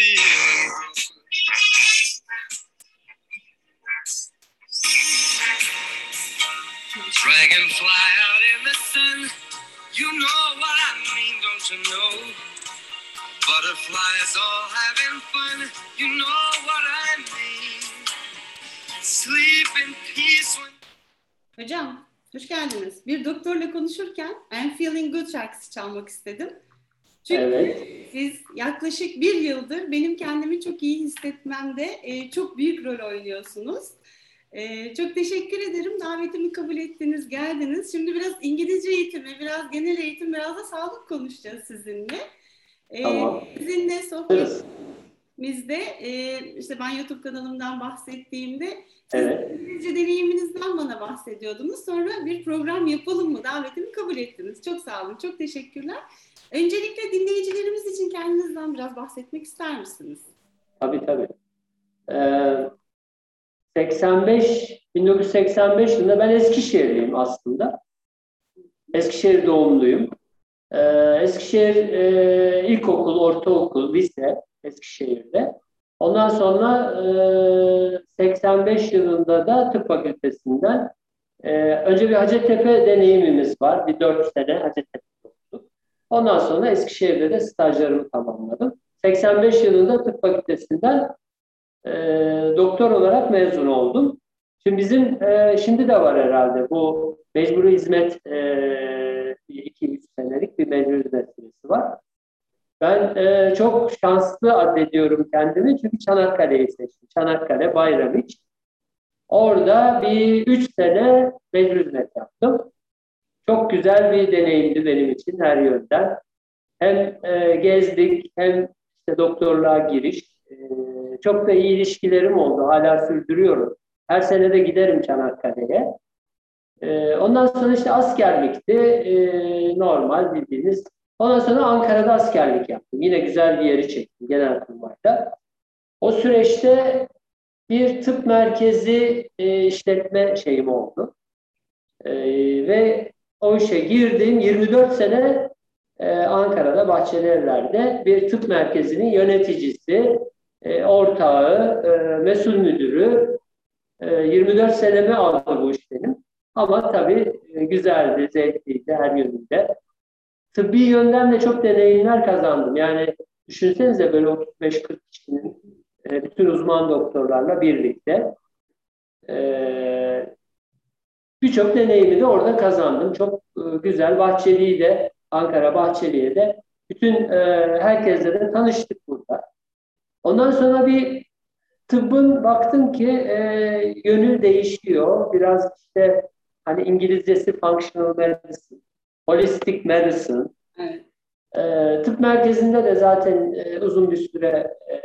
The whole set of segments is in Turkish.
feeling Dragonfly out in the sun. You know what I mean, don't you know? Butterflies all having fun. You know what I mean. Sleep in peace when... Hocam, hoş geldiniz. Bir doktorla konuşurken I'm Feeling Good şarkısı çalmak istedim. Çünkü evet. siz yaklaşık bir yıldır benim kendimi çok iyi hissetmemde e, çok büyük rol oynuyorsunuz. E, çok teşekkür ederim. Davetimi kabul ettiniz, geldiniz. Şimdi biraz İngilizce eğitimi, biraz genel eğitim, biraz da sağlık konuşacağız sizinle. E, tamam. Sizinle sohbetimizde e, işte ben YouTube kanalımdan bahsettiğimde evet. İngilizce deneyiminizden bana bahsediyordunuz. Sonra bir program yapalım mı? Davetimi kabul ettiniz. Çok sağ olun, çok teşekkürler. Öncelikle dinleyicilerimiz için kendinizden biraz bahsetmek ister misiniz? Tabii tabii. Ee, 85 1985 yılında ben Eskişehirliyim aslında. Eskişehir doğumluyum. Ee, Eskişehir e, ilkokul, ortaokul, lise Eskişehir'de. Ondan sonra e, 85 yılında da tıp fakültesinden e, önce bir Hacettepe deneyimimiz var. Bir 4 sene Hacettepe okuduk. Ondan sonra Eskişehir'de de stajlarımı tamamladım. 85 yılında tıp fakültesinden e, doktor olarak mezun oldum. Şimdi bizim e, şimdi de var herhalde bu mecburi hizmet e, iki üç senelik bir mecburi hizmet süresi var. Ben e, çok şanslı addediyorum kendimi çünkü Çanakkale'yi seçtim. Çanakkale, Bayramiç. Orada bir üç sene mecburi hizmet yaptım. Çok güzel bir deneyimdi benim için her yönden. Hem e, gezdik hem işte doktorluğa giriş, e, çok da iyi ilişkilerim oldu. Hala sürdürüyorum. Her sene de giderim Çanakkale'ye. Ee, ondan sonra işte askerlikti. Ee, normal bildiğiniz. Ondan sonra Ankara'da askerlik yaptım. Yine güzel bir yeri çektim Genelkurmay'da. O süreçte bir tıp merkezi e, işletme şeyim oldu. E, ve o işe girdim. 24 sene e, Ankara'da Bahçelievler'de bir tıp merkezinin yöneticisi, e, ortağı, e, mesul müdürü e, 24 senemi aldı bu iş benim. Ama tabii e, güzeldi, zevkliydi her yönünde. Tıbbi yönden de çok deneyimler kazandım. Yani düşünsenize böyle 35-40 kişinin e, bütün uzman doktorlarla birlikte e, birçok deneyimi de orada kazandım. Çok e, güzel. Bahçeli'yi de Ankara Bahçeli'ye de bütün herkesle de tanıştık burada. Ondan sonra bir tıbbın baktım ki yönü değişiyor. Biraz işte hani İngilizcesi functional medicine, holistic medicine. Evet. E, tıp merkezinde de zaten e, uzun bir süre e,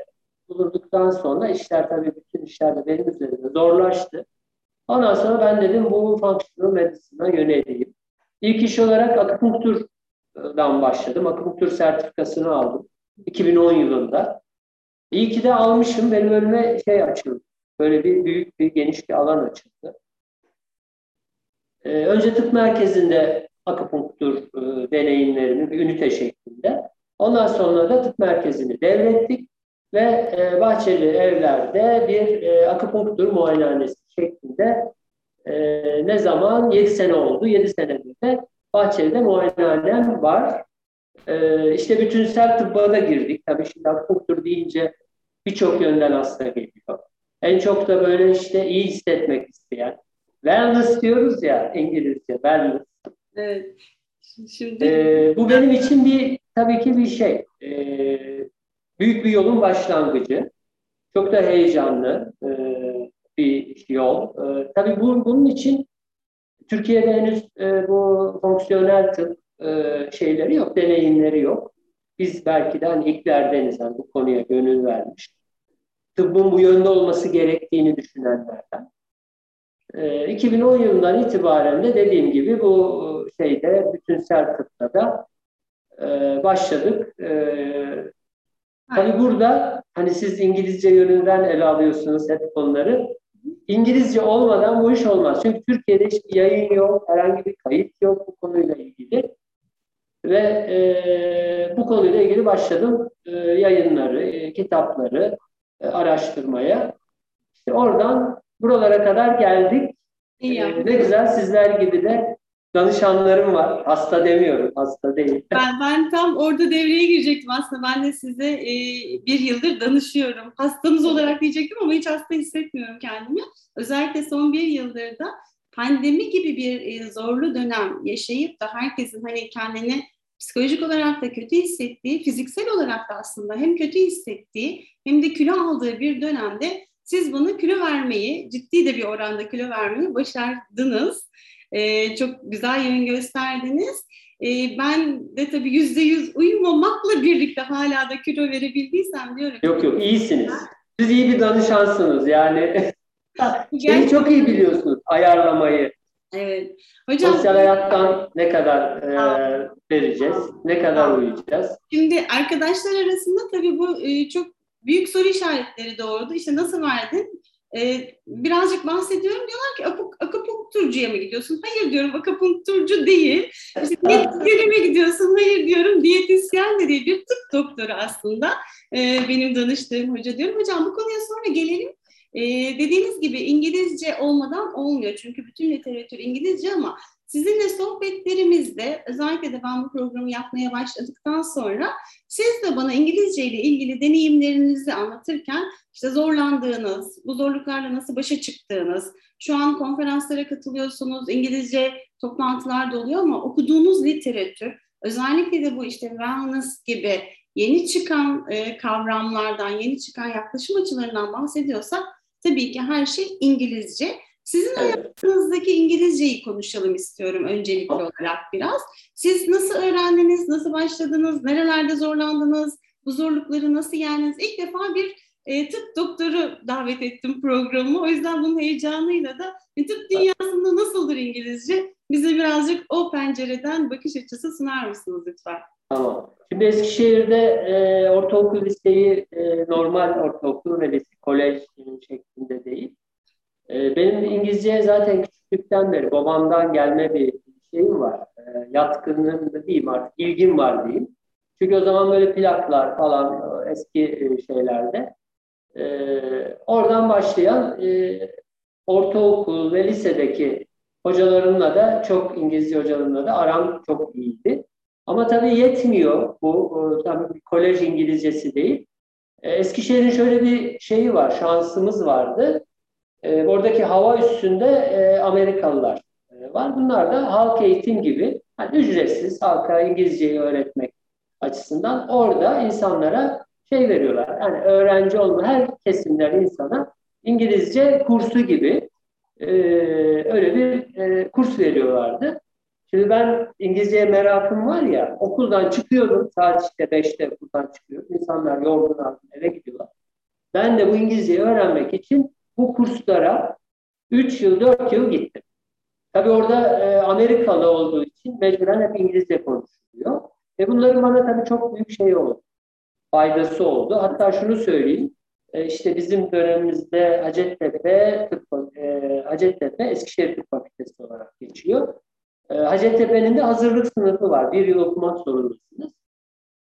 bulunduktan sonra işler tabii bütün işler de benim üzerimde zorlaştı. Ondan sonra ben dedim bu functional medicine'a yöneleyim. İlk iş olarak akupunkturdan başladım. Akupunktur sertifikasını aldım. 2010 yılında. İyi ki de almışım. Benim önüme şey açıldı. Böyle bir büyük bir geniş bir alan açıldı. Ee, önce tıp merkezinde akupunktur e, deneyimlerimi bir ünite şeklinde. Ondan sonra da tıp merkezini devrettik ve e, Bahçeli evlerde bir e, akupunktur muayenehanesi şeklinde e, ne zaman? 7 sene oldu. 7 senedir de Bahçeli'de muayenehanem var. E, işte bütünsel tıbba da girdik. Tabii şimdi akupunktur deyince birçok yönden hasta geliyor. En çok da böyle işte iyi hissetmek isteyen. Wellness diyoruz ya İngilizce, wellness. Evet. Şimdi... Ee, bu benim için bir tabii ki bir şey. Ee, büyük bir yolun başlangıcı. Çok da heyecanlı e, bir yol. E, tabii bu, bunun için Türkiye'de henüz e, bu fonksiyonel tıp e, şeyleri yok, deneyimleri yok. Biz belki de hani ilklerdeniz hani bu konuya gönül vermiş. Tıbbın bu yönde olması gerektiğini düşünenlerden. E, 2010 yılından itibaren de dediğim gibi bu bütünsel tıpta da e, başladık. E, Hani burada hani siz İngilizce yönünden ele alıyorsunuz hep konuları. İngilizce olmadan bu iş olmaz. Çünkü Türkiye'de hiçbir yayın yok, herhangi bir kayıt yok bu konuyla ilgili. Ve e, bu konuyla ilgili başladım e, yayınları, e, kitapları e, araştırmaya. İşte oradan buralara kadar geldik. İyi e, ne güzel sizler gibi de danışanlarım var. Hasta demiyorum, hasta değil. Ben, ben tam orada devreye girecektim aslında. Ben de size e, bir yıldır danışıyorum. Hastanız olarak diyecektim ama hiç hasta hissetmiyorum kendimi. Özellikle son bir yıldır da pandemi gibi bir e, zorlu dönem yaşayıp da herkesin hani kendini psikolojik olarak da kötü hissettiği, fiziksel olarak da aslında hem kötü hissettiği hem de kilo aldığı bir dönemde siz bunu kilo vermeyi, ciddi de bir oranda kilo vermeyi başardınız. Ee, çok güzel yön gösterdiniz. Ee, ben de tabii yüzde yüz uyumamakla birlikte hala da kilo verebildiysem diyorum. Yok yok iyisiniz. Siz iyi bir danışansınız yani. Şeyi çok iyi biliyorsunuz ayarlamayı. Evet. Hocam, Sosyal hayattan ne kadar e, vereceğiz, ne kadar uyuyacağız? Şimdi arkadaşlar arasında tabii bu e, çok büyük soru işaretleri doğurdu. İşte nasıl verdin? Ee, birazcık bahsediyorum. Diyorlar ki akupunkturcuya mı gidiyorsun? Hayır diyorum akupunkturcu değil. İşte diyetisyene mi gidiyorsun? Hayır diyorum diyetisyen de değil bir tıp doktoru aslında. Ee, benim danıştığım hoca diyorum. Hocam bu konuya sonra gelelim. Ee, dediğiniz gibi İngilizce olmadan olmuyor. Çünkü bütün literatür İngilizce ama Sizinle sohbetlerimizde özellikle de ben bu programı yapmaya başladıktan sonra siz de bana İngilizce ile ilgili deneyimlerinizi anlatırken işte zorlandığınız, bu zorluklarla nasıl başa çıktığınız, şu an konferanslara katılıyorsunuz, İngilizce toplantılar da oluyor ama okuduğunuz literatür, özellikle de bu işte wellness gibi yeni çıkan e, kavramlardan, yeni çıkan yaklaşım açılarından bahsediyorsak tabii ki her şey İngilizce. Sizin evet. hayatınızdaki İngilizceyi konuşalım istiyorum öncelikli olarak biraz. Siz nasıl öğrendiniz, nasıl başladınız, nerelerde zorlandınız, bu zorlukları nasıl yendiniz? İlk defa bir e, tıp doktoru davet ettim programı. O yüzden bunun heyecanıyla da e, tıp dünyasında nasıldır İngilizce? Bize birazcık o pencereden bakış açısı sunar mısınız lütfen? Tamam. Şimdi Eskişehir'de e, ortaokul liseyi e, normal ortaokul ve lise, kolej şeklinde değil. E, benim İngilizceye zaten küçüklükten beri babamdan gelme bir şeyim var. E, yatkınlığım da diyeyim artık, ilgim var diyeyim. Çünkü o zaman böyle plaklar falan eski e, şeylerde. E, oradan başlayan e, ortaokul ve lisedeki hocalarımla da çok İngilizce hocalarımla da aram çok iyiydi. Ama tabii yetmiyor bu. Tabii bir kolej İngilizcesi değil. Eskişehir'in şöyle bir şeyi var, şansımız vardı. E, oradaki hava üstünde e, Amerikalılar e, var. Bunlar da halk eğitim gibi yani ücretsiz halka İngilizceyi öğretmek açısından orada insanlara şey veriyorlar. Yani öğrenci olma her kesimden insana İngilizce kursu gibi e, öyle bir e, kurs veriyorlardı. Şimdi ben İngilizceye merakım var ya okuldan çıkıyorum saat işte 5'te okuldan çıkıyorum. İnsanlar yorgun eve gidiyorlar. Ben de bu İngilizceyi öğrenmek için bu kurslara 3 yıl, 4 yıl gittim. Tabii orada e, Amerikalı olduğu için mecburen hep İngilizce konuşuluyor. Ve bunların bana tabii çok büyük şey oldu. Faydası oldu. Hatta şunu söyleyeyim. E, işte bizim dönemimizde Hacettepe, Tıp, e, Hacettepe Eskişehir Tıp Fakültesi olarak geçiyor. E, Hacettepe'nin de hazırlık sınıfı var. Bir yıl okumak zorundasınız.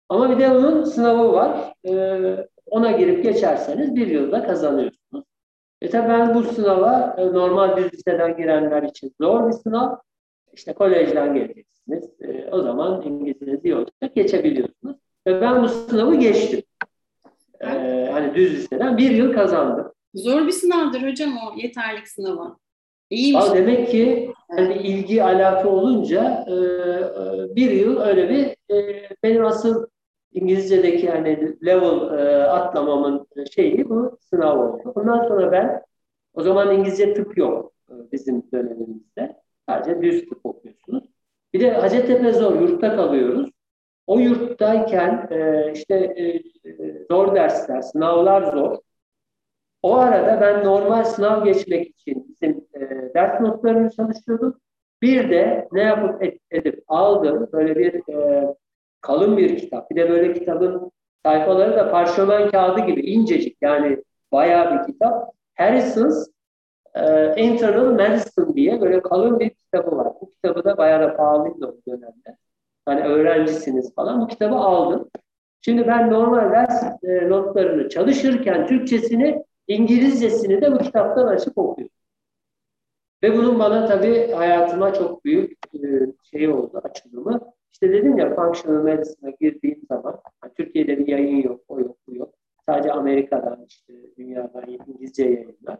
Ama bir de onun sınavı var. E, ona girip geçerseniz bir yılda kazanıyorsunuz. E tabi ben bu sınava e, normal bir liseden girenler için zor bir sınav. İşte kolejden geleceksiniz. E, o zaman İngilizceniz iyi olacak. Geçebiliyorsunuz. Ve ben bu sınavı geçtim. E, hani düz liseden bir yıl kazandım. Zor bir sınavdır hocam o yeterlik sınavı. İyiymiş. Aa, demek ki hani ilgi alaka olunca e, e, bir yıl öyle bir e, benim asıl İngilizce'deki yani level e, atlamamın şeyi bu sınav oldu. Ondan sonra ben o zaman İngilizce tıp yok e, bizim dönemimizde. Sadece düz tıp okuyorsunuz. Bir de Hacettepe zor, yurtta kalıyoruz. O yurttayken e, işte e, zor dersler, sınavlar zor. O arada ben normal sınav geçmek için bizim e, ders notlarını çalışıyordum. Bir de ne yapıp edip aldım böyle bir e, kalın bir kitap. Bir de böyle kitabın sayfaları da parşömen kağıdı gibi incecik yani bayağı bir kitap. Harrison's e, Internal Medicine diye böyle kalın bir kitabı var. Bu kitabı da bayağı da pahalıydı o dönemde. Hani öğrencisiniz falan. Bu kitabı aldım. Şimdi ben normal ders e, notlarını çalışırken Türkçesini, İngilizcesini de bu kitaptan açıp okuyorum. Ve bunun bana tabii hayatıma çok büyük e, şey oldu, açılımı. İşte dedim ya functional medicine'a girdiğim zaman Türkiye'de bir yayın yok, o yok, bu yok. Sadece Amerika'dan işte dünyadan İngilizce yayınlar.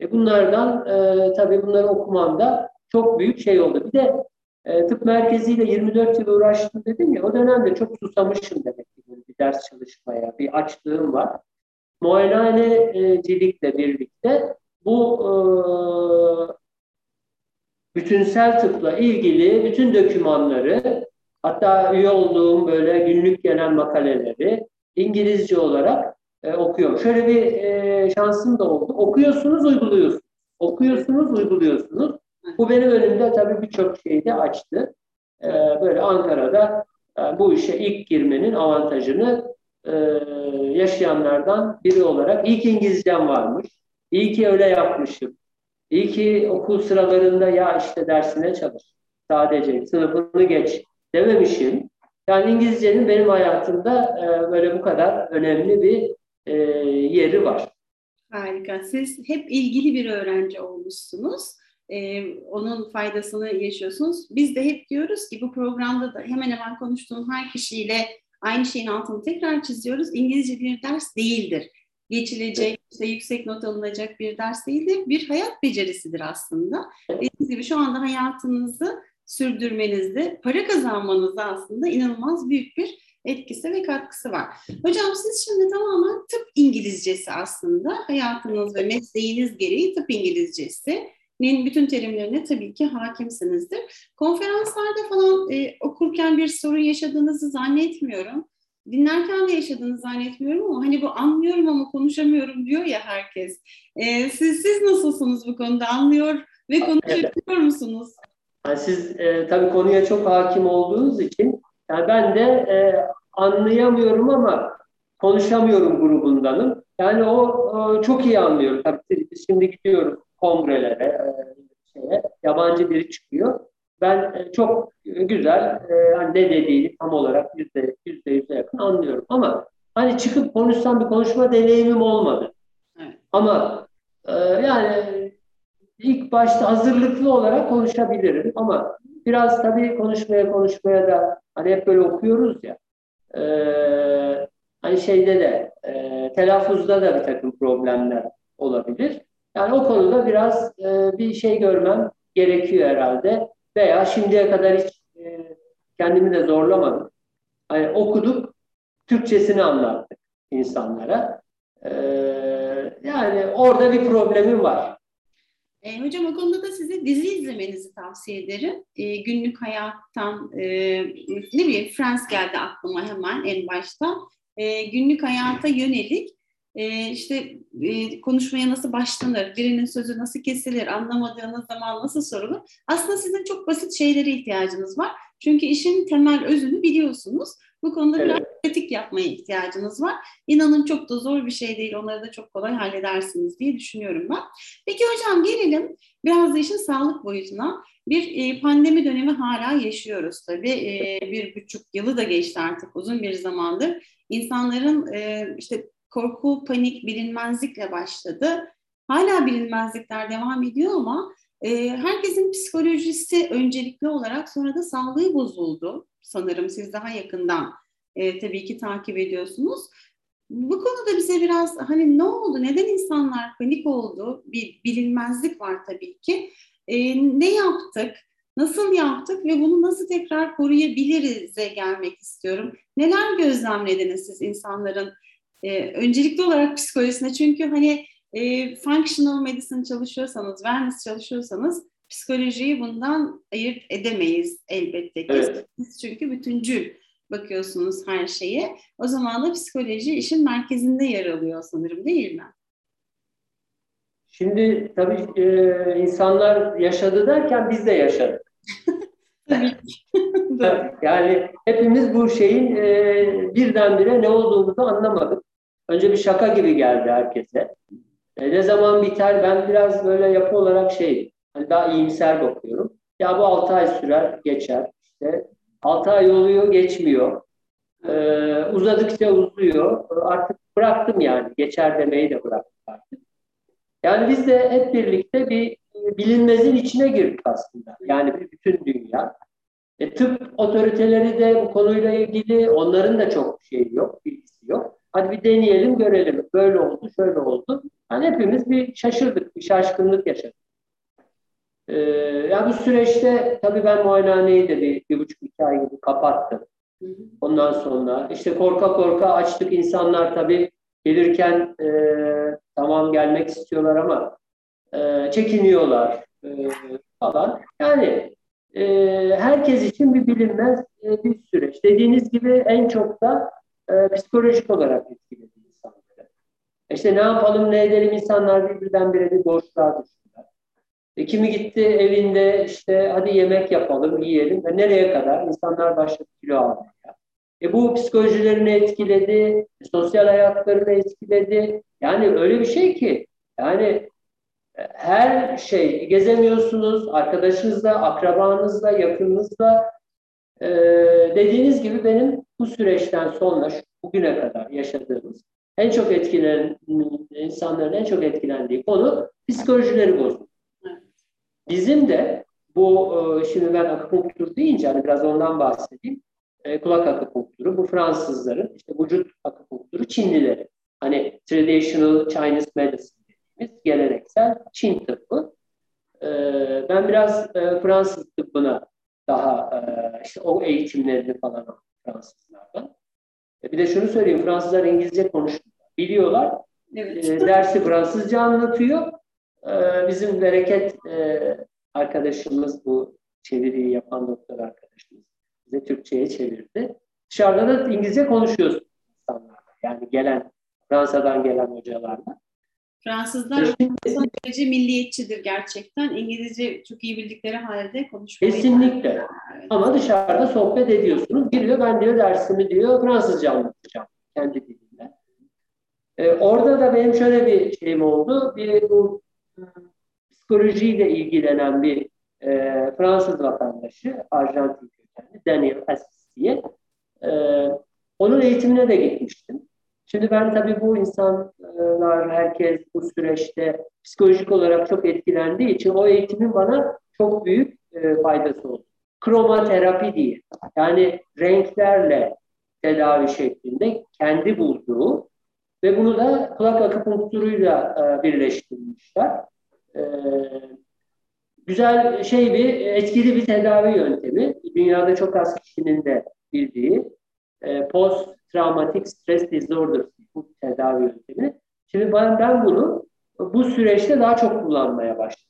E bunlardan e, tabii bunları okumamda çok büyük şey oldu. Bir de e, tıp merkeziyle 24 yıl uğraştım dedim ya o dönemde çok susamışım demek ki bir ders çalışmaya, bir açlığım var. Muayenehancilikle birlikte bu e, bütünsel tıpla ilgili bütün dokümanları hatta üye olduğum böyle günlük genel makaleleri İngilizce olarak e, okuyorum. Şöyle bir e, şansım da oldu. Okuyorsunuz, uyguluyorsunuz. Okuyorsunuz, uyguluyorsunuz. Bu benim önümde tabii birçok şeyi de açtı. E, böyle Ankara'da e, bu işe ilk girmenin avantajını e, yaşayanlardan biri olarak ilk İngilizcem varmış. İyi ki öyle yapmışım. İyi ki okul sıralarında ya işte dersine çalış. Sadece sınıfını geç dememişim. Yani İngilizcenin benim hayatımda e, böyle bu kadar önemli bir e, yeri var. Harika. Siz hep ilgili bir öğrenci olmuşsunuz. Ee, onun faydasını yaşıyorsunuz. Biz de hep diyoruz ki bu programda da hemen hemen konuştuğum her kişiyle aynı şeyin altını tekrar çiziyoruz. İngilizce bir ders değildir. Geçilecek, işte yüksek not alınacak bir ders değildir. Bir hayat becerisidir aslında. Dediğiniz gibi şu anda hayatınızı sürdürmenizde, para kazanmanızda aslında inanılmaz büyük bir etkisi ve katkısı var. Hocam siz şimdi tamamen tıp İngilizcesi aslında hayatınız ve mesleğiniz gereği tıp İngilizcesi bütün terimlerine tabii ki hakimsinizdir. Konferanslarda falan e, okurken bir sorun yaşadığınızı zannetmiyorum. Dinlerken de yaşadığınızı zannetmiyorum ama hani bu anlıyorum ama konuşamıyorum diyor ya herkes. E, siz, siz nasılsınız bu konuda? Anlıyor ve konuşabiliyor musunuz? Yani siz e, tabii konuya çok hakim olduğunuz için yani ben de e, anlayamıyorum ama konuşamıyorum grubundanım. Yani o, o çok iyi anlıyorum. Tabii biz şimdi gidiyoruz kongrelere, e, şeye, yabancı biri çıkıyor. Ben e, çok güzel e, hani ne dediğini tam olarak yüzde yüzde yüze yakın anlıyorum. Ama hani çıkıp konuşsam bir konuşma deneyimim olmadı. Evet. Ama e, yani ilk başta hazırlıklı olarak konuşabilirim ama biraz tabii konuşmaya konuşmaya da hani hep böyle okuyoruz ya e, hani şeyde de e, telaffuzda da bir takım problemler olabilir. Yani o konuda biraz e, bir şey görmem gerekiyor herhalde. Veya şimdiye kadar hiç e, kendimi de zorlamadım. Hani okuduk, Türkçesini anlattık insanlara. E, yani orada bir problemim var. E, hocam o konuda da size dizi izlemenizi tavsiye ederim. E, günlük hayattan e, ne bileyim Friends geldi aklıma hemen en başta. E, günlük hayata yönelik e, işte e, konuşmaya nasıl başlanır, birinin sözü nasıl kesilir, anlamadığınız zaman nasıl sorulur. Aslında sizin çok basit şeylere ihtiyacınız var. Çünkü işin temel özünü biliyorsunuz. Bu konuda evet. biraz pratik yapmaya ihtiyacınız var. İnanın çok da zor bir şey değil. Onları da çok kolay halledersiniz diye düşünüyorum ben. Peki hocam gelelim biraz da işin sağlık boyutuna. Bir e, pandemi dönemi hala yaşıyoruz tabii. E, bir buçuk yılı da geçti artık uzun bir zamandır. İnsanların e, işte korku, panik, bilinmezlikle başladı. Hala bilinmezlikler devam ediyor ama e, herkesin psikolojisi öncelikli olarak sonra da sağlığı bozuldu. Sanırım siz daha yakından e, tabii ki takip ediyorsunuz. Bu konuda bize biraz hani ne oldu, neden insanlar panik oldu? Bir bilinmezlik var tabii ki. E, ne yaptık, nasıl yaptık ve bunu nasıl tekrar koruyabiliriz'e gelmek istiyorum. Neler gözlemlediniz siz insanların e, öncelikli olarak psikolojisine çünkü hani e, functional medicine çalışıyorsanız, wellness çalışıyorsanız psikolojiyi bundan ayırt edemeyiz elbette ki. Evet. Siz çünkü bütüncül bakıyorsunuz her şeye. O zaman da psikoloji işin merkezinde yer alıyor sanırım değil mi? Şimdi tabii e, insanlar yaşadı derken biz de yaşadık. tabii. yani hepimiz bu şeyin e, birdenbire ne olduğumuzu anlamadık. Önce bir şaka gibi geldi herkese. E, ne zaman biter ben biraz böyle yapı olarak şey hani daha iyimser bakıyorum. Ya bu 6 ay sürer geçer. İşte 6 ay oluyor geçmiyor. Ee, uzadıkça uzuyor. Artık bıraktım yani. Geçer demeyi de bıraktım artık. Yani biz de hep birlikte bir bilinmezin içine girdik aslında. Yani bütün dünya. E, tıp otoriteleri de bu konuyla ilgili onların da çok şey yok, bilgisi yok. Hadi bir deneyelim görelim. Böyle oldu, şöyle oldu. Yani hepimiz bir şaşırdık, bir şaşkınlık yaşadık. Ee, yani bu süreçte tabii ben muayenehaneyi de bir, bir buçuk iki ay gibi kapattım. Ondan sonra işte korka korka açtık insanlar tabii gelirken e, tamam gelmek istiyorlar ama e, çekiniyorlar e, falan. Yani e, herkes için bir bilinmez e, bir süreç. Dediğiniz gibi en çok da e, psikolojik olarak etkiledi. İşte ne yapalım ne edelim insanlar birbirden bire bir boşluğa düştüler. E, kimi gitti evinde işte hadi yemek yapalım, yiyelim. ve nereye kadar? İnsanlar başladı kilo almaya. E, bu psikolojilerini etkiledi, sosyal hayatlarını etkiledi. Yani öyle bir şey ki yani her şey gezemiyorsunuz, arkadaşınızla, akrabanızla, yakınınızla. Ee, dediğiniz gibi benim bu süreçten sonra bugüne kadar yaşadığımız en çok etkilenen insanların en çok etkilendiği konu psikolojileri bozuldu. Bizim de bu e, şimdi ben akupunktur deyince hani biraz ondan bahsedeyim. E, kulak akupunkturu bu Fransızların işte vücut akupunkturu Çinlileri. Hani traditional Chinese medicine dediğimiz geleneksel Çin tıbbı. Ee, ben biraz e, Fransız tıbbına daha e, işte o eğitimlerini falan aldım Fransızlardan. E, bir de şunu söyleyeyim, Fransızlar İngilizce konuşuyor. Biliyorlar. Evet. dersi Fransızca anlatıyor. bizim bereket arkadaşımız bu çeviriyi yapan doktor arkadaşımız bize Türkçe'ye çevirdi. Dışarıda da İngilizce konuşuyoruz insanlarla. Yani gelen Fransa'dan gelen hocalarla. Fransızlar son derece milliyetçidir gerçekten. İngilizce çok iyi bildikleri halde konuşmayı. Kesinlikle. Evet. Ama dışarıda sohbet ediyorsunuz. Giriyor ben diyor dersimi diyor Fransızca anlatacağım kendi dilimle. Ee, orada da benim şöyle bir şeyim oldu. Bir bu ıı, psikolojiyle ilgilenen bir e, Fransız vatandaşı, Arjantin kökenli Daniel Assis diye. E, onun eğitimine de gitmiştim. Şimdi ben tabii bu insanlar, herkes bu süreçte psikolojik olarak çok etkilendiği için o eğitimin bana çok büyük e, faydası oldu. Kromaterapi diye. Yani renklerle tedavi şeklinde kendi bulduğu ve bunu da kulak akupunkturuyla e, birleştirmişler. E, güzel şey bir, etkili bir tedavi yöntemi. Dünyada çok az kişinin de bildiği. E, post travmatik stres disorder bu tedavi yöntemi. Şimdi ben, ben bunu bu süreçte daha çok kullanmaya başladım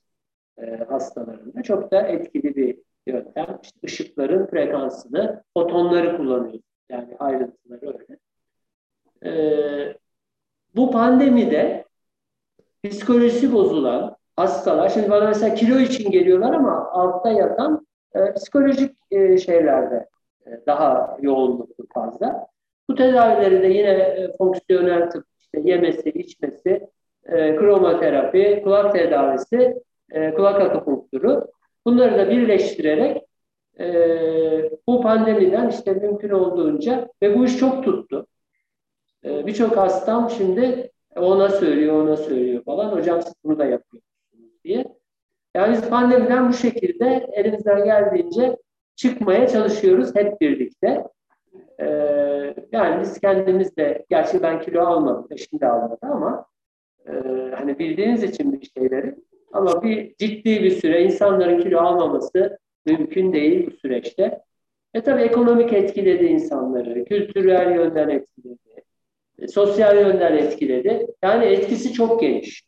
e, hastalarımda. Çok da etkili bir yöntem. İşte ışıkların frekansını, fotonları kullanıyoruz. Yani ayrıntıları öyle. E, bu pandemide psikolojisi bozulan hastalar, şimdi bana mesela kilo için geliyorlar ama altta yatan e, psikolojik e, şeylerde daha yoğunluklu fazla. Bu tedavileri de yine e, fonksiyonel tıp, işte yemesi, içmesi, e, kromaterapi, kulak tedavisi, e, kulak akupunkturu bunları da birleştirerek e, bu pandemiden işte mümkün olduğunca ve bu iş çok tuttu. E, Birçok hastam şimdi ona söylüyor, ona söylüyor falan. Hocam siz bunu da yapıyorsunuz diye. Yani biz pandemiden bu şekilde elimizden geldiğince çıkmaya çalışıyoruz hep birlikte. Ee, yani biz kendimiz de, gerçi ben kilo almadım, eşim de almadı ama e, hani bildiğiniz için bir şeyleri ama bir ciddi bir süre insanların kilo almaması mümkün değil bu süreçte. E tabii ekonomik etkiledi insanları, kültürel yönden etkiledi, e, sosyal yönden etkiledi. Yani etkisi çok geniş.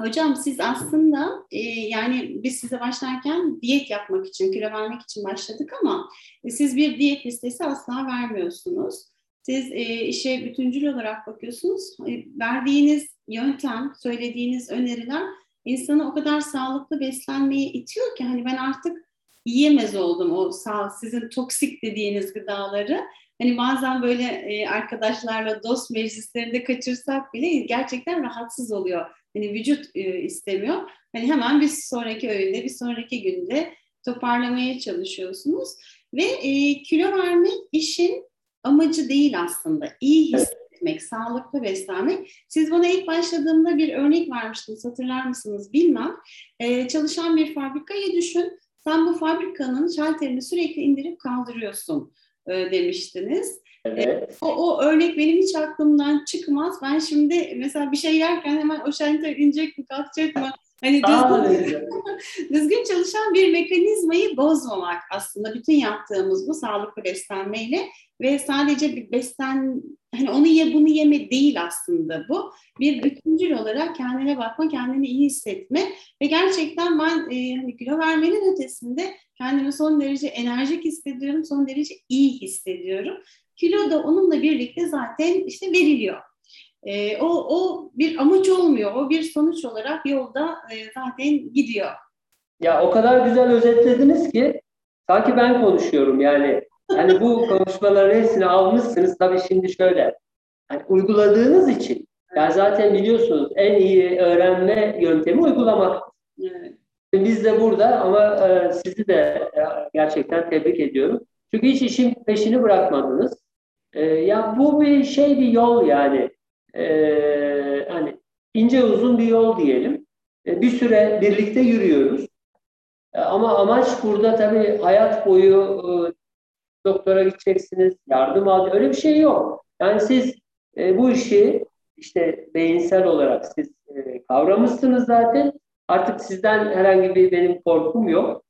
Hocam siz aslında e, yani biz size başlarken diyet yapmak için, kilo vermek için başladık ama e, siz bir diyet listesi asla vermiyorsunuz. Siz e, işe bütüncül olarak bakıyorsunuz. E, verdiğiniz yöntem, söylediğiniz öneriler insanı o kadar sağlıklı beslenmeye itiyor ki hani ben artık yiyemez oldum o sağ, sizin toksik dediğiniz gıdaları. Hani bazen böyle e, arkadaşlarla dost meclislerinde kaçırsak bile gerçekten rahatsız oluyor Hani vücut e, istemiyor. Hani hemen bir sonraki öğünde, bir sonraki günde toparlamaya çalışıyorsunuz. Ve e, kilo vermek işin amacı değil aslında. İyi hissetmek, sağlıklı beslenmek. Siz bana ilk başladığımda bir örnek vermiştiniz, hatırlar mısınız bilmem. E, çalışan bir fabrikayı düşün. Sen bu fabrikanın şalterini sürekli indirip kaldırıyorsun e, demiştiniz. Evet. O, o örnek benim hiç aklımdan çıkmaz. Ben şimdi mesela bir şey yerken hemen o şalter inecek mi kalkacak mı? Hani düzgün, düzgün çalışan bir mekanizmayı bozmamak aslında bütün yaptığımız bu sağlıklı beslenmeyle ve sadece bir beslen hani onu ye bunu yeme değil aslında bu. Bir bütüncül olarak kendine bakma, kendini iyi hissetme ve gerçekten ben e, hani kilo vermenin ötesinde kendimi son derece enerjik hissediyorum, son derece iyi hissediyorum. Kilo da onunla birlikte zaten işte veriliyor. E, o, o bir amaç olmuyor. O bir sonuç olarak yolda e, zaten gidiyor. Ya o kadar güzel özetlediniz ki sanki ben konuşuyorum yani. Hani bu konuşmaların hepsini almışsınız. Tabii şimdi şöyle. Hani uyguladığınız için yani zaten biliyorsunuz en iyi öğrenme yöntemi uygulamak. Evet. Biz de burada ama e, sizi de e, gerçekten tebrik ediyorum. Çünkü hiç işin peşini bırakmadınız. E, ya bu bir şey bir yol yani. E, hani ince uzun bir yol diyelim. E, bir süre birlikte yürüyoruz. E, ama amaç burada tabii hayat boyu e, doktora gideceksiniz, yardım al öyle bir şey yok. Yani siz e, bu işi işte beyinsel olarak siz e, kavramışsınız zaten. Artık sizden herhangi bir benim korkum yok.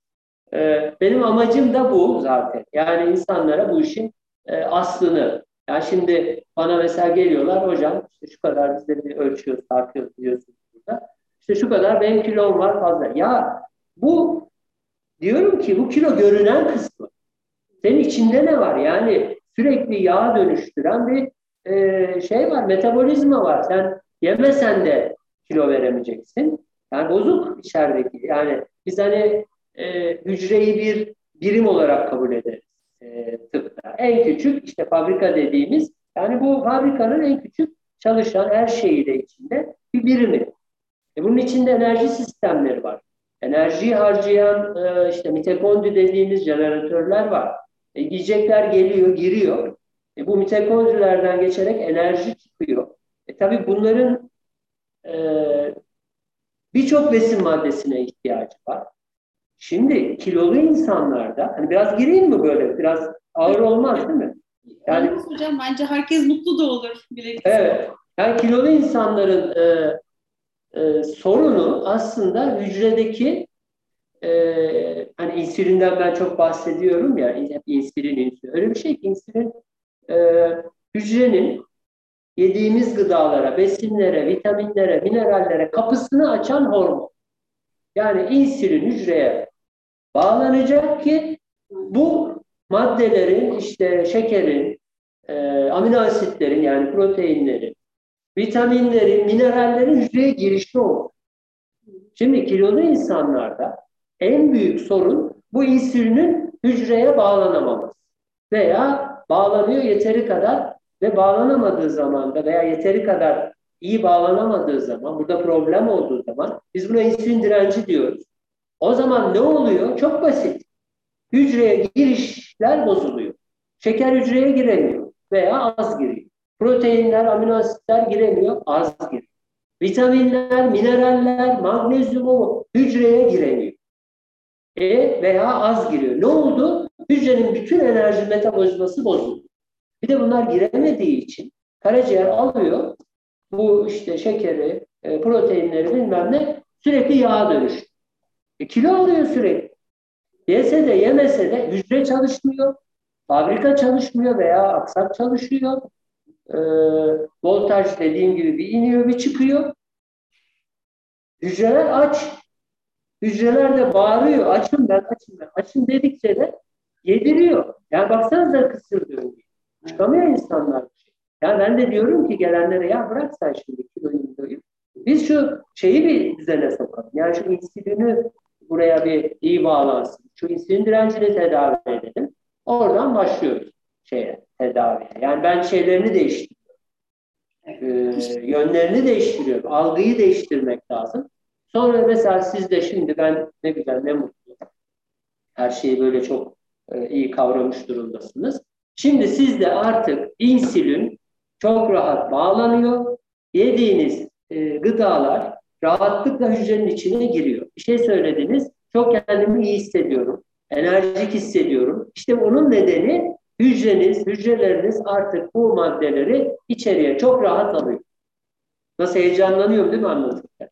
E, benim amacım da bu zaten. Yani insanlara bu işin e, aslını. Yani şimdi bana mesela geliyorlar hocam işte şu kadar bizde bir ölçüyoruz, tartıyoruz diyorsunuz burada. İşte şu kadar benim kilom var fazla. Ya bu diyorum ki bu kilo görünen kısmı. Senin içinde ne var? Yani sürekli yağ dönüştüren bir e, şey var, metabolizma var. Sen yemesen de kilo veremeyeceksin. Yani bozuk içerideki. Yani biz hani e, hücreyi bir birim olarak kabul ederiz e, tıpta. En küçük işte fabrika dediğimiz yani bu fabrikanın en küçük çalışan her şeyiyle içinde bir birimi. E, bunun içinde enerji sistemleri var. Enerjiyi harcayan e, işte mitokondri dediğimiz jeneratörler var. E, yiyecekler geliyor, giriyor. E, bu mitokondrilerden geçerek enerji çıkıyor. E, tabii bunların e, birçok besin maddesine ihtiyacı var. Şimdi kilolu insanlarda, hani biraz gireyim mi böyle? Biraz ağır olmaz değil mi? Yani Olmaz hocam bence herkes mutlu da olur. Bilekisi. Evet. Yani kilolu insanların e, e, sorunu aslında hücredeki e, hani insülinden ben çok bahsediyorum ya hep insülin insülin. Öyle bir şey ki insülin e, hücrenin yediğimiz gıdalara, besinlere, vitaminlere, minerallere kapısını açan hormon. Yani insülin hücreye bağlanacak ki bu maddelerin işte şekerin, e, amino asitlerin yani proteinlerin, vitaminlerin, minerallerin hücreye girişi olur. Şimdi kilolu insanlarda en büyük sorun bu insülinin hücreye bağlanamaması veya bağlanıyor yeteri kadar ve bağlanamadığı zaman da veya yeteri kadar iyi bağlanamadığı zaman, burada problem olduğu zaman biz buna insülin direnci diyoruz. O zaman ne oluyor? Çok basit. Hücreye girişler bozuluyor. Şeker hücreye giremiyor veya az giriyor. Proteinler, amino asitler giremiyor, az giriyor. Vitaminler, mineraller, magnezyum hücreye giremiyor. E veya az giriyor. Ne oldu? Hücrenin bütün enerji metabolizması bozuldu. Bir de bunlar giremediği için karaciğer alıyor bu işte şekeri, e, proteinleri bilmem ne sürekli yağ dönüş. E, kilo alıyor sürekli. Yese de yemese de hücre çalışmıyor, fabrika çalışmıyor veya aksak çalışıyor. E, voltaj dediğim gibi bir iniyor bir çıkıyor. Hücreler aç. Hücreler de bağırıyor. Açım ben, açım ben. Açım dedikçe de yediriyor. Yani baksanıza kısır döngü. Çıkamıyor insanlar. Yani ben de diyorum ki gelenlere ya bırak sen şimdi kiloyu kiloyu. Biz şu şeyi bir düzene sokalım. Yani şu insülini buraya bir iyi bağlansın. Şu insülin direncini tedavi edelim. Oradan başlıyoruz şeye, tedaviye. Yani ben şeylerini değiştiriyorum. Ee, yönlerini değiştiriyorum. Algıyı değiştirmek lazım. Sonra mesela siz de şimdi ben ne güzel ne mutlu. Her şeyi böyle çok e, iyi kavramış durumdasınız. Şimdi sizde artık insülin çok rahat bağlanıyor. Yediğiniz e, gıdalar rahatlıkla hücrenin içine giriyor. Bir şey söylediniz, çok kendimi iyi hissediyorum, enerjik hissediyorum. İşte onun nedeni hücreniz, hücreleriniz artık bu maddeleri içeriye çok rahat alıyor. Nasıl heyecanlanıyorum değil mi anlatırken?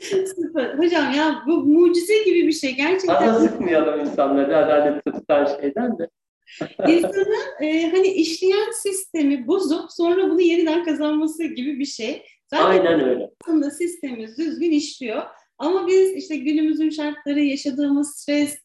Süper. Hocam ya bu mucize gibi bir şey gerçekten. Fazla sıkmayalım insanları herhalde tıptan şeyden de. İnsanın e, hani işleyen sistemi bozup sonra bunu yeniden kazanması gibi bir şey. Zaten Aynen öyle. Aslında sistemimiz düzgün işliyor. Ama biz işte günümüzün şartları, yaşadığımız stres,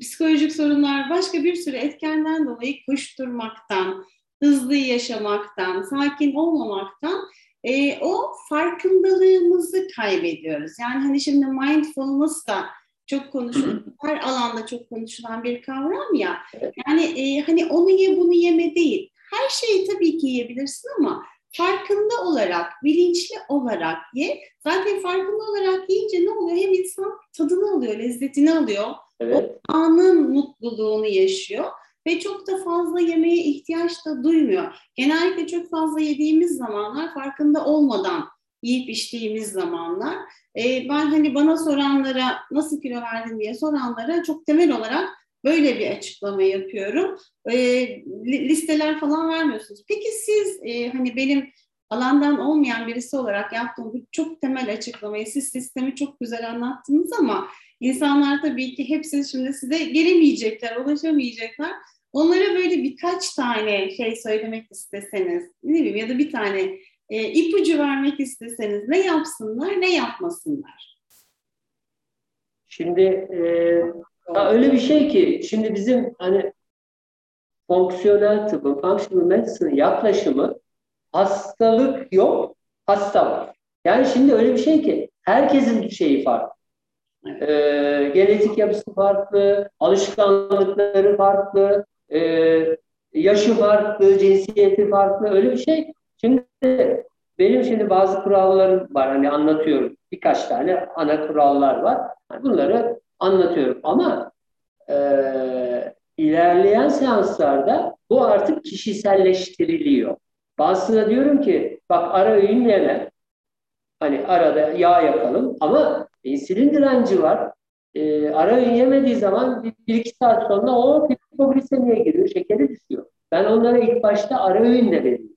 psikolojik sorunlar, başka bir sürü etkenden dolayı koşturmaktan, hızlı yaşamaktan, sakin olmamaktan e, o farkındalığımızı kaybediyoruz. Yani hani şimdi mindfulness da çok konuşulan, her alanda çok konuşulan bir kavram ya. Yani e, hani onu ye bunu yeme değil. Her şeyi tabii ki yiyebilirsin ama farkında olarak, bilinçli olarak ye. Zaten farkında olarak yiyince ne oluyor? Hem insan tadını alıyor, lezzetini alıyor. Evet. O anın mutluluğunu yaşıyor ve çok da fazla yemeğe ihtiyaç da duymuyor. Genellikle çok fazla yediğimiz zamanlar farkında olmadan yiyip içtiğimiz zamanlar. E, ben hani bana soranlara nasıl kilo verdin diye soranlara çok temel olarak böyle bir açıklama yapıyorum. E, listeler falan vermiyorsunuz. Peki siz e, hani benim alandan olmayan birisi olarak yaptığım bu çok temel açıklamayı siz sistemi çok güzel anlattınız ama insanlar tabii ki hepsi şimdi size gelemeyecekler, ulaşamayacaklar. Onlara böyle birkaç tane şey söylemek isteseniz, ne bileyim ya da bir tane e, ipucu vermek isteseniz ne yapsınlar, ne yapmasınlar? Şimdi e, öyle bir şey ki şimdi bizim hani fonksiyonel tıbbın, functional medicine yaklaşımı hastalık yok, hasta var. Yani şimdi öyle bir şey ki herkesin şeyi farklı. Ee, genetik yapısı farklı, alışkanlıkları farklı, e, yaşı farklı, cinsiyeti farklı öyle bir şey. Şimdi benim şimdi bazı kurallarım var hani anlatıyorum. Birkaç tane ana kurallar var. Bunları anlatıyorum ama e, ilerleyen seanslarda bu artık kişiselleştiriliyor. Bazısına diyorum ki bak ara öğün yeme. Hani arada yağ yakalım ama insülin direnci var. E, ara öğün yemediği zaman bir, bir iki saat sonra o hipoglisemiye giriyor, şekeri düşüyor. Ben onlara ilk başta ara öğün de veriyorum.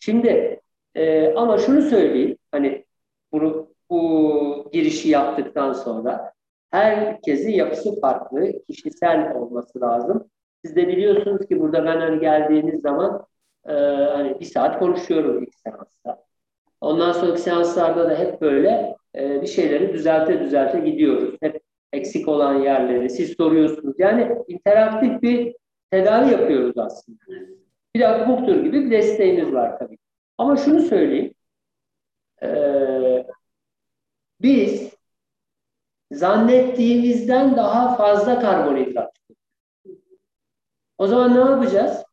Şimdi e, ama şunu söyleyeyim, hani bunu bu girişi yaptıktan sonra herkesin yapısı farklı, kişisel olması lazım. Siz de biliyorsunuz ki burada ben hani geldiğiniz zaman e, hani bir saat konuşuyorum ilk seansta. Ondan sonraki seanslarda da hep böyle e, bir şeyleri düzelte düzelte gidiyoruz. Hep eksik olan yerleri siz soruyorsunuz. Yani interaktif bir tedavi yapıyoruz aslında. Bir de akupunktur gibi bir desteğimiz var tabii. Ama şunu söyleyeyim. Ee, biz zannettiğimizden daha fazla karbonhidrat. O zaman ne yapacağız?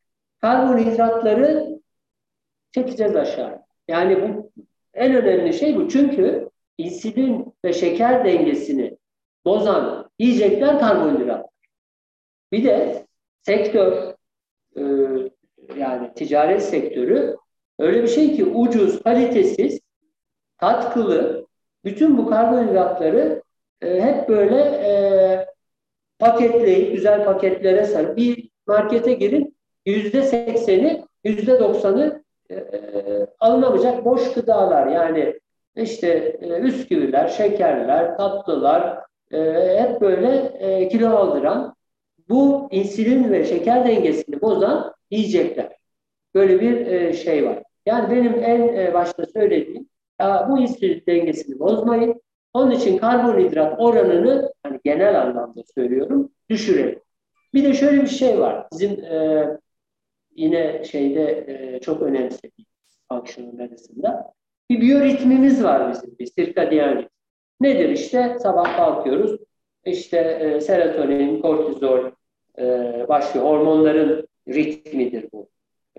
Karbonhidratları çekeceğiz aşağı. Yani bu en önemli şey bu. Çünkü insülin ve şeker dengesini bozan yiyecekler karbonhidrat. Bir de sektör e, yani ticaret sektörü öyle bir şey ki ucuz, kalitesiz, katkılı bütün bu karbonhidratları e, hep böyle e, paketleyip güzel paketlere sarıp bir markete girin yüzde sekseni yüzde doksanı e, alınamayacak boş gıdalar yani işte e, bisküviler, şekerler, tatlılar, e, hep böyle e, kilo aldıran, bu insülin ve şeker dengesini bozan yiyecekler. Böyle bir e, şey var. Yani benim en e, başta söylediğim ya bu insülin dengesini bozmayın. Onun için karbonhidrat oranını hani genel anlamda söylüyorum düşürelim. Bir de şöyle bir şey var. Bizim e, yine şeyde e, çok önemsediğimiz functional medicine'da bir biyoritmimiz var bizim. Bir sirkadiyen ritmi. Nedir işte? Sabah kalkıyoruz. İşte e, serotonin, kortizol e, başka hormonların ritmidir bu.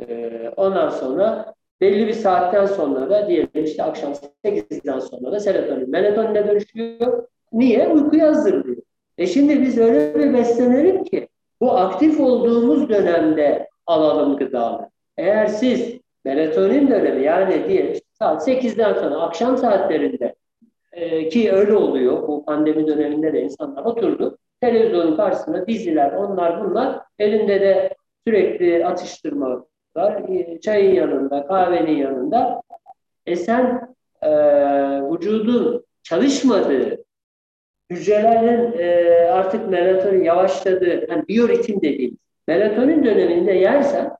E, ondan sonra belli bir saatten sonra da diyelim işte akşam 8'den sonra da serotonin melatonine dönüşüyor. Niye? Uykuya hazırlıyor. E şimdi biz öyle bir beslenelim ki bu aktif olduğumuz dönemde alalım gıdaları. Eğer siz melatonin dönemi yani diye saat 8'den sonra akşam saatlerinde e, ki öyle oluyor bu pandemi döneminde de insanlar oturdu televizyonun karşısında diziler onlar bunlar elinde de sürekli atıştırma çayın yanında kahvenin yanında e sen e, vücudun çalışmadığı hücrelerin e, artık melatonin yavaşladığı yani biyoritim dediğimiz melatonin döneminde yersen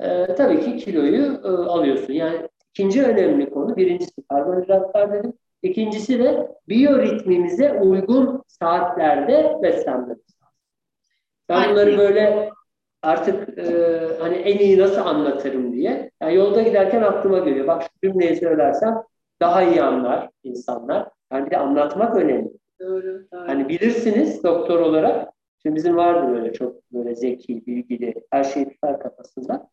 e, tabii ki kiloyu e, alıyorsun. Yani ikinci önemli konu birincisi karbonhidratlar dedim. İkincisi de biyoritmimize uygun saatlerde beslenmemiz lazım. Ben bunları böyle artık e, hani en iyi nasıl anlatırım diye. Yani yolda giderken aklıma geliyor. Bak şu cümleyi söylersem daha iyi anlar insanlar. Yani bir de anlatmak önemli. Doğru, doğru. Hani bilirsiniz doktor olarak. Şimdi bizim vardı böyle çok böyle zeki, bilgili, her şeyi tutar kafasında.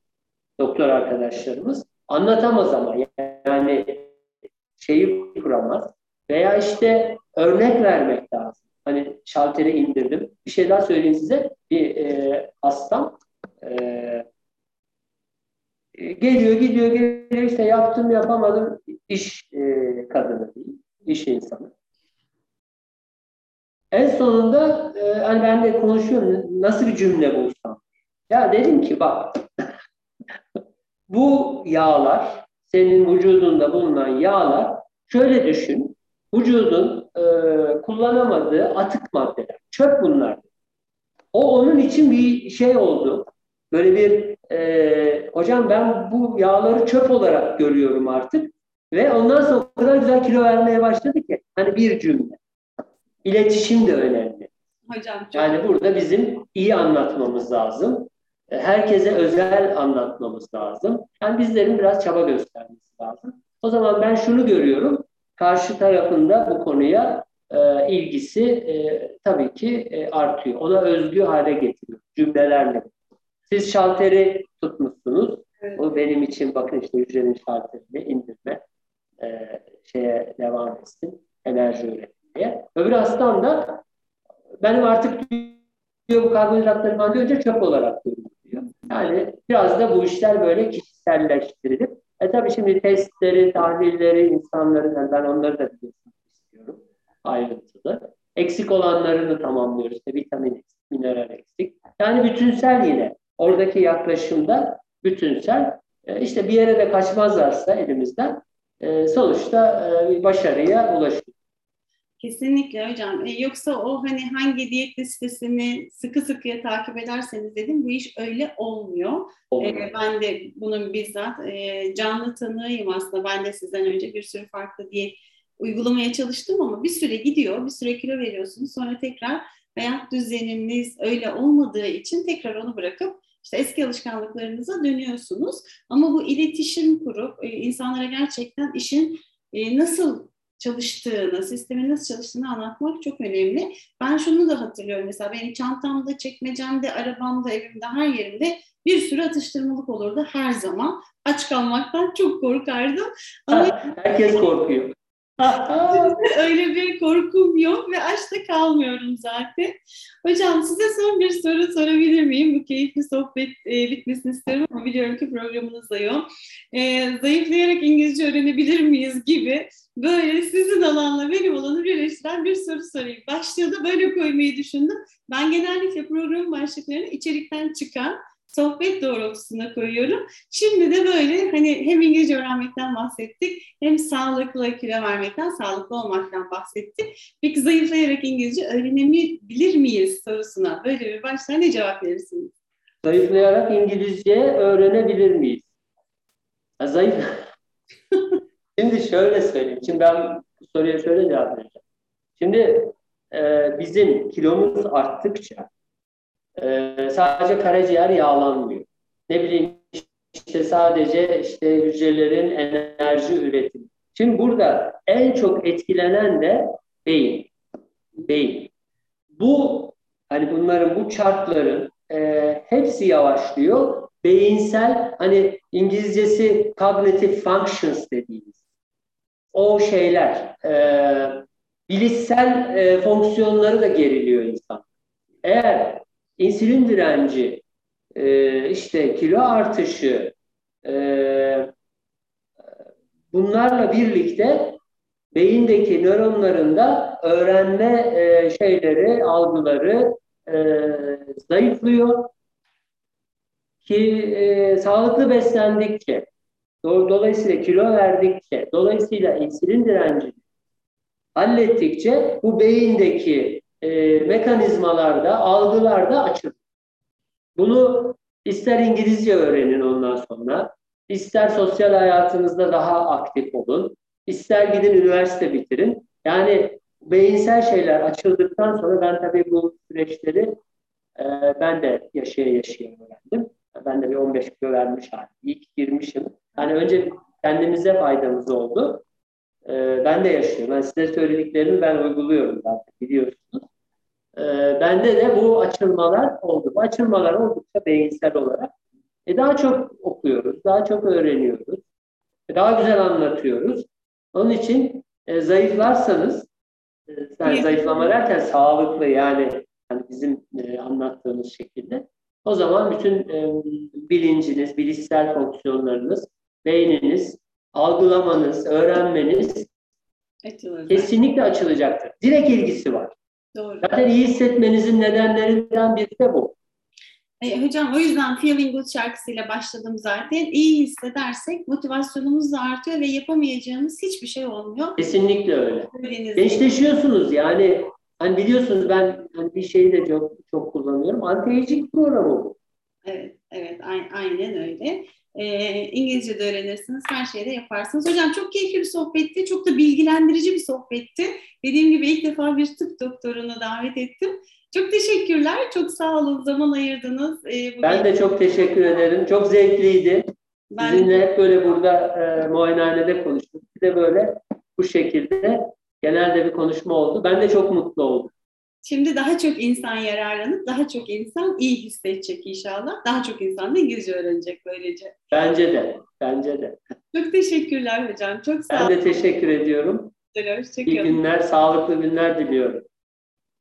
Doktor arkadaşlarımız. Anlatamaz ama yani şeyi kuramaz. Veya işte örnek vermek lazım. Hani şalteri indirdim. Bir şey daha söyleyeyim size. Bir e, hastam e, geliyor, gidiyor, geliyor. işte yaptım, yapamadım. İş e, kadını değil, iş insanı. En sonunda e, hani ben de konuşuyorum nasıl bir cümle bulsam. Ya dedim ki bak bu yağlar senin vücudunda bulunan yağlar şöyle düşün vücudun e, kullanamadığı atık maddeler. Çöp bunlar. O onun için bir şey oldu. Böyle bir e, hocam ben bu yağları çöp olarak görüyorum artık. Ve ondan sonra o kadar güzel kilo vermeye başladı ki. Hani bir cümle. İletişim de önemli. Hocam çok... Yani burada bizim iyi anlatmamız lazım. E, herkese özel anlatmamız lazım. Yani bizlerin biraz çaba göstermesi lazım. O zaman ben şunu görüyorum. Karşı tarafında bu konuya e, ilgisi e, tabii ki e, artıyor. Ona özgü hale getiriyor cümlelerle. Siz şalteri tutmuşsunuz. Evet. O benim için bakın işte hücrenin şalterini indirme e, şeye devam etsin. Enerji üretim diye. Öbür hastam da benim artık diyor bu karbonhidratları falan önce çöp olarak görüyor. Yani biraz da bu işler böyle kişiselleştirilip e tabii şimdi testleri, tahlilleri, insanların yani ben onları da biliyorsunuz istiyorum ayrıntılı. Eksik olanlarını tamamlıyoruz. İşte vitamin eksik, mineral eksik. Yani bütünsel yine. Oradaki yaklaşımda bütünsel. E, işte bir yere de kaçmazlarsa elimizden e, sonuçta e, başarıya ulaşıyoruz. Kesinlikle hocam. E, yoksa o hani hangi diyet listesini sıkı sıkıya takip ederseniz dedim bu iş öyle olmuyor. E, ben de bunun bizzat e, canlı tanığıyım aslında. Ben de sizden önce bir sürü farklı diyet uygulamaya çalıştım ama bir süre gidiyor, bir süre kilo veriyorsunuz. Sonra tekrar hayat düzeniniz öyle olmadığı için tekrar onu bırakıp işte eski alışkanlıklarınıza dönüyorsunuz. Ama bu iletişim kurup e, insanlara gerçekten işin e, nasıl çalıştığını, sistemin nasıl çalıştığını anlatmak çok önemli. Ben şunu da hatırlıyorum mesela benim çantamda, çekmecemde, arabamda, evimde, her yerimde bir sürü atıştırmalık olurdu her zaman. Aç kalmaktan çok korkardım. Ama Herkes korkuyor. Öyle bir korkum yok ve açta kalmıyorum zaten. Hocam size son bir soru sorabilir miyim? Bu keyifli sohbet e, bitmesini isterim ama biliyorum ki programınız da yok. E, zayıflayarak İngilizce öğrenebilir miyiz gibi böyle sizin alanla benim alanı birleştiren bir soru sorayım. Başlığı da böyle koymayı düşündüm. Ben genellikle program başlıklarını içerikten çıkan sohbet doğrultusunda koyuyorum. Şimdi de böyle hani hem İngilizce öğrenmekten bahsettik hem sağlıklı kilo vermekten, sağlıklı olmaktan bahsettik. Peki zayıflayarak İngilizce öğrenebilir miyiz sorusuna böyle bir başlığa ne cevap verirsiniz? Zayıflayarak İngilizce öğrenebilir miyiz? Ha, zayıf... Şimdi şöyle söyleyeyim. Şimdi ben bu soruya şöyle cevap vereceğim. Şimdi e, bizim kilomuz arttıkça e, sadece karaciğer yağlanmıyor. Ne bileyim işte sadece işte hücrelerin enerji üretimi. Şimdi burada en çok etkilenen de beyin. Beyin. Bu hani bunların bu çarkların e, hepsi yavaşlıyor. Beyinsel hani İngilizcesi cognitive functions dediğimiz o şeyler e, bilişsel e, fonksiyonları da geriliyor insan. Eğer insülin direnci, e, işte kilo artışı, e, bunlarla birlikte beyindeki nöronlarında öğrenme e, şeyleri, algıları e, zayıflıyor. Ki e, sağlıklı beslendikçe, dolayısıyla kilo verdikçe, dolayısıyla insülin direnci hallettikçe bu beyindeki e, mekanizmalarda, algılarda açılır. Bunu ister İngilizce öğrenin ondan sonra, ister sosyal hayatınızda daha aktif olun, ister gidin üniversite bitirin. Yani beyinsel şeyler açıldıktan sonra ben tabii bu süreçleri e, ben de yaşaya yaşaya öğrendim. Ben de bir 15 kilo vermiş halim. İlk girmişim. Yani önce kendimize faydamız oldu. E, ben de yaşıyorum. Ben size söylediklerimi ben uyguluyorum zaten biliyorsunuz. E, bende de bu açılmalar oldu. Bu açılmalar oldukça beyinsel olarak. E, daha çok okuyoruz, daha çok öğreniyoruz. E, daha güzel anlatıyoruz. Onun için e, zayıflarsanız e, yani zayıflama derken sağlıklı yani hani bizim e, anlattığımız şekilde o zaman bütün e, bilinciniz, bilişsel fonksiyonlarınız, beyniniz, algılamanız, öğrenmeniz Açılır. kesinlikle açılacaktır. Direkt ilgisi var. Doğru. Zaten iyi hissetmenizin nedenlerinden biri de bu. E, hocam o yüzden Feeling Good şarkısıyla başladım zaten. İyi hissedersek motivasyonumuz da artıyor ve yapamayacağımız hiçbir şey olmuyor. Kesinlikle öyle. Gençleşiyorsunuz yani. Hani biliyorsunuz ben hani bir şeyi de çok çok kullanıyorum. Anti-aging programı bu. Evet, evet aynen öyle. E, İngilizce de öğrenirsiniz, her şeyi de yaparsınız. Hocam çok keyifli bir sohbetti, çok da bilgilendirici bir sohbetti. Dediğim gibi ilk defa bir tıp doktorunu davet ettim. Çok teşekkürler, çok sağ olun, zaman ayırdınız. Ee, ben de çok teşekkür ederim, çok zevkliydi. Ben... Sizinle hep böyle burada e, muayenehanede konuştuk. Bir de böyle bu şekilde genelde bir konuşma oldu. Ben de çok mutlu oldum. Şimdi daha çok insan yararlanıp daha çok insan iyi hissedecek inşallah. Daha çok insan da İngilizce öğrenecek böylece. Bence de. Bence de. Çok teşekkürler hocam. Çok sağ olun. Ben de teşekkür ediyorum. Hoşçakalın. İyi günler, sağlıklı günler diliyorum.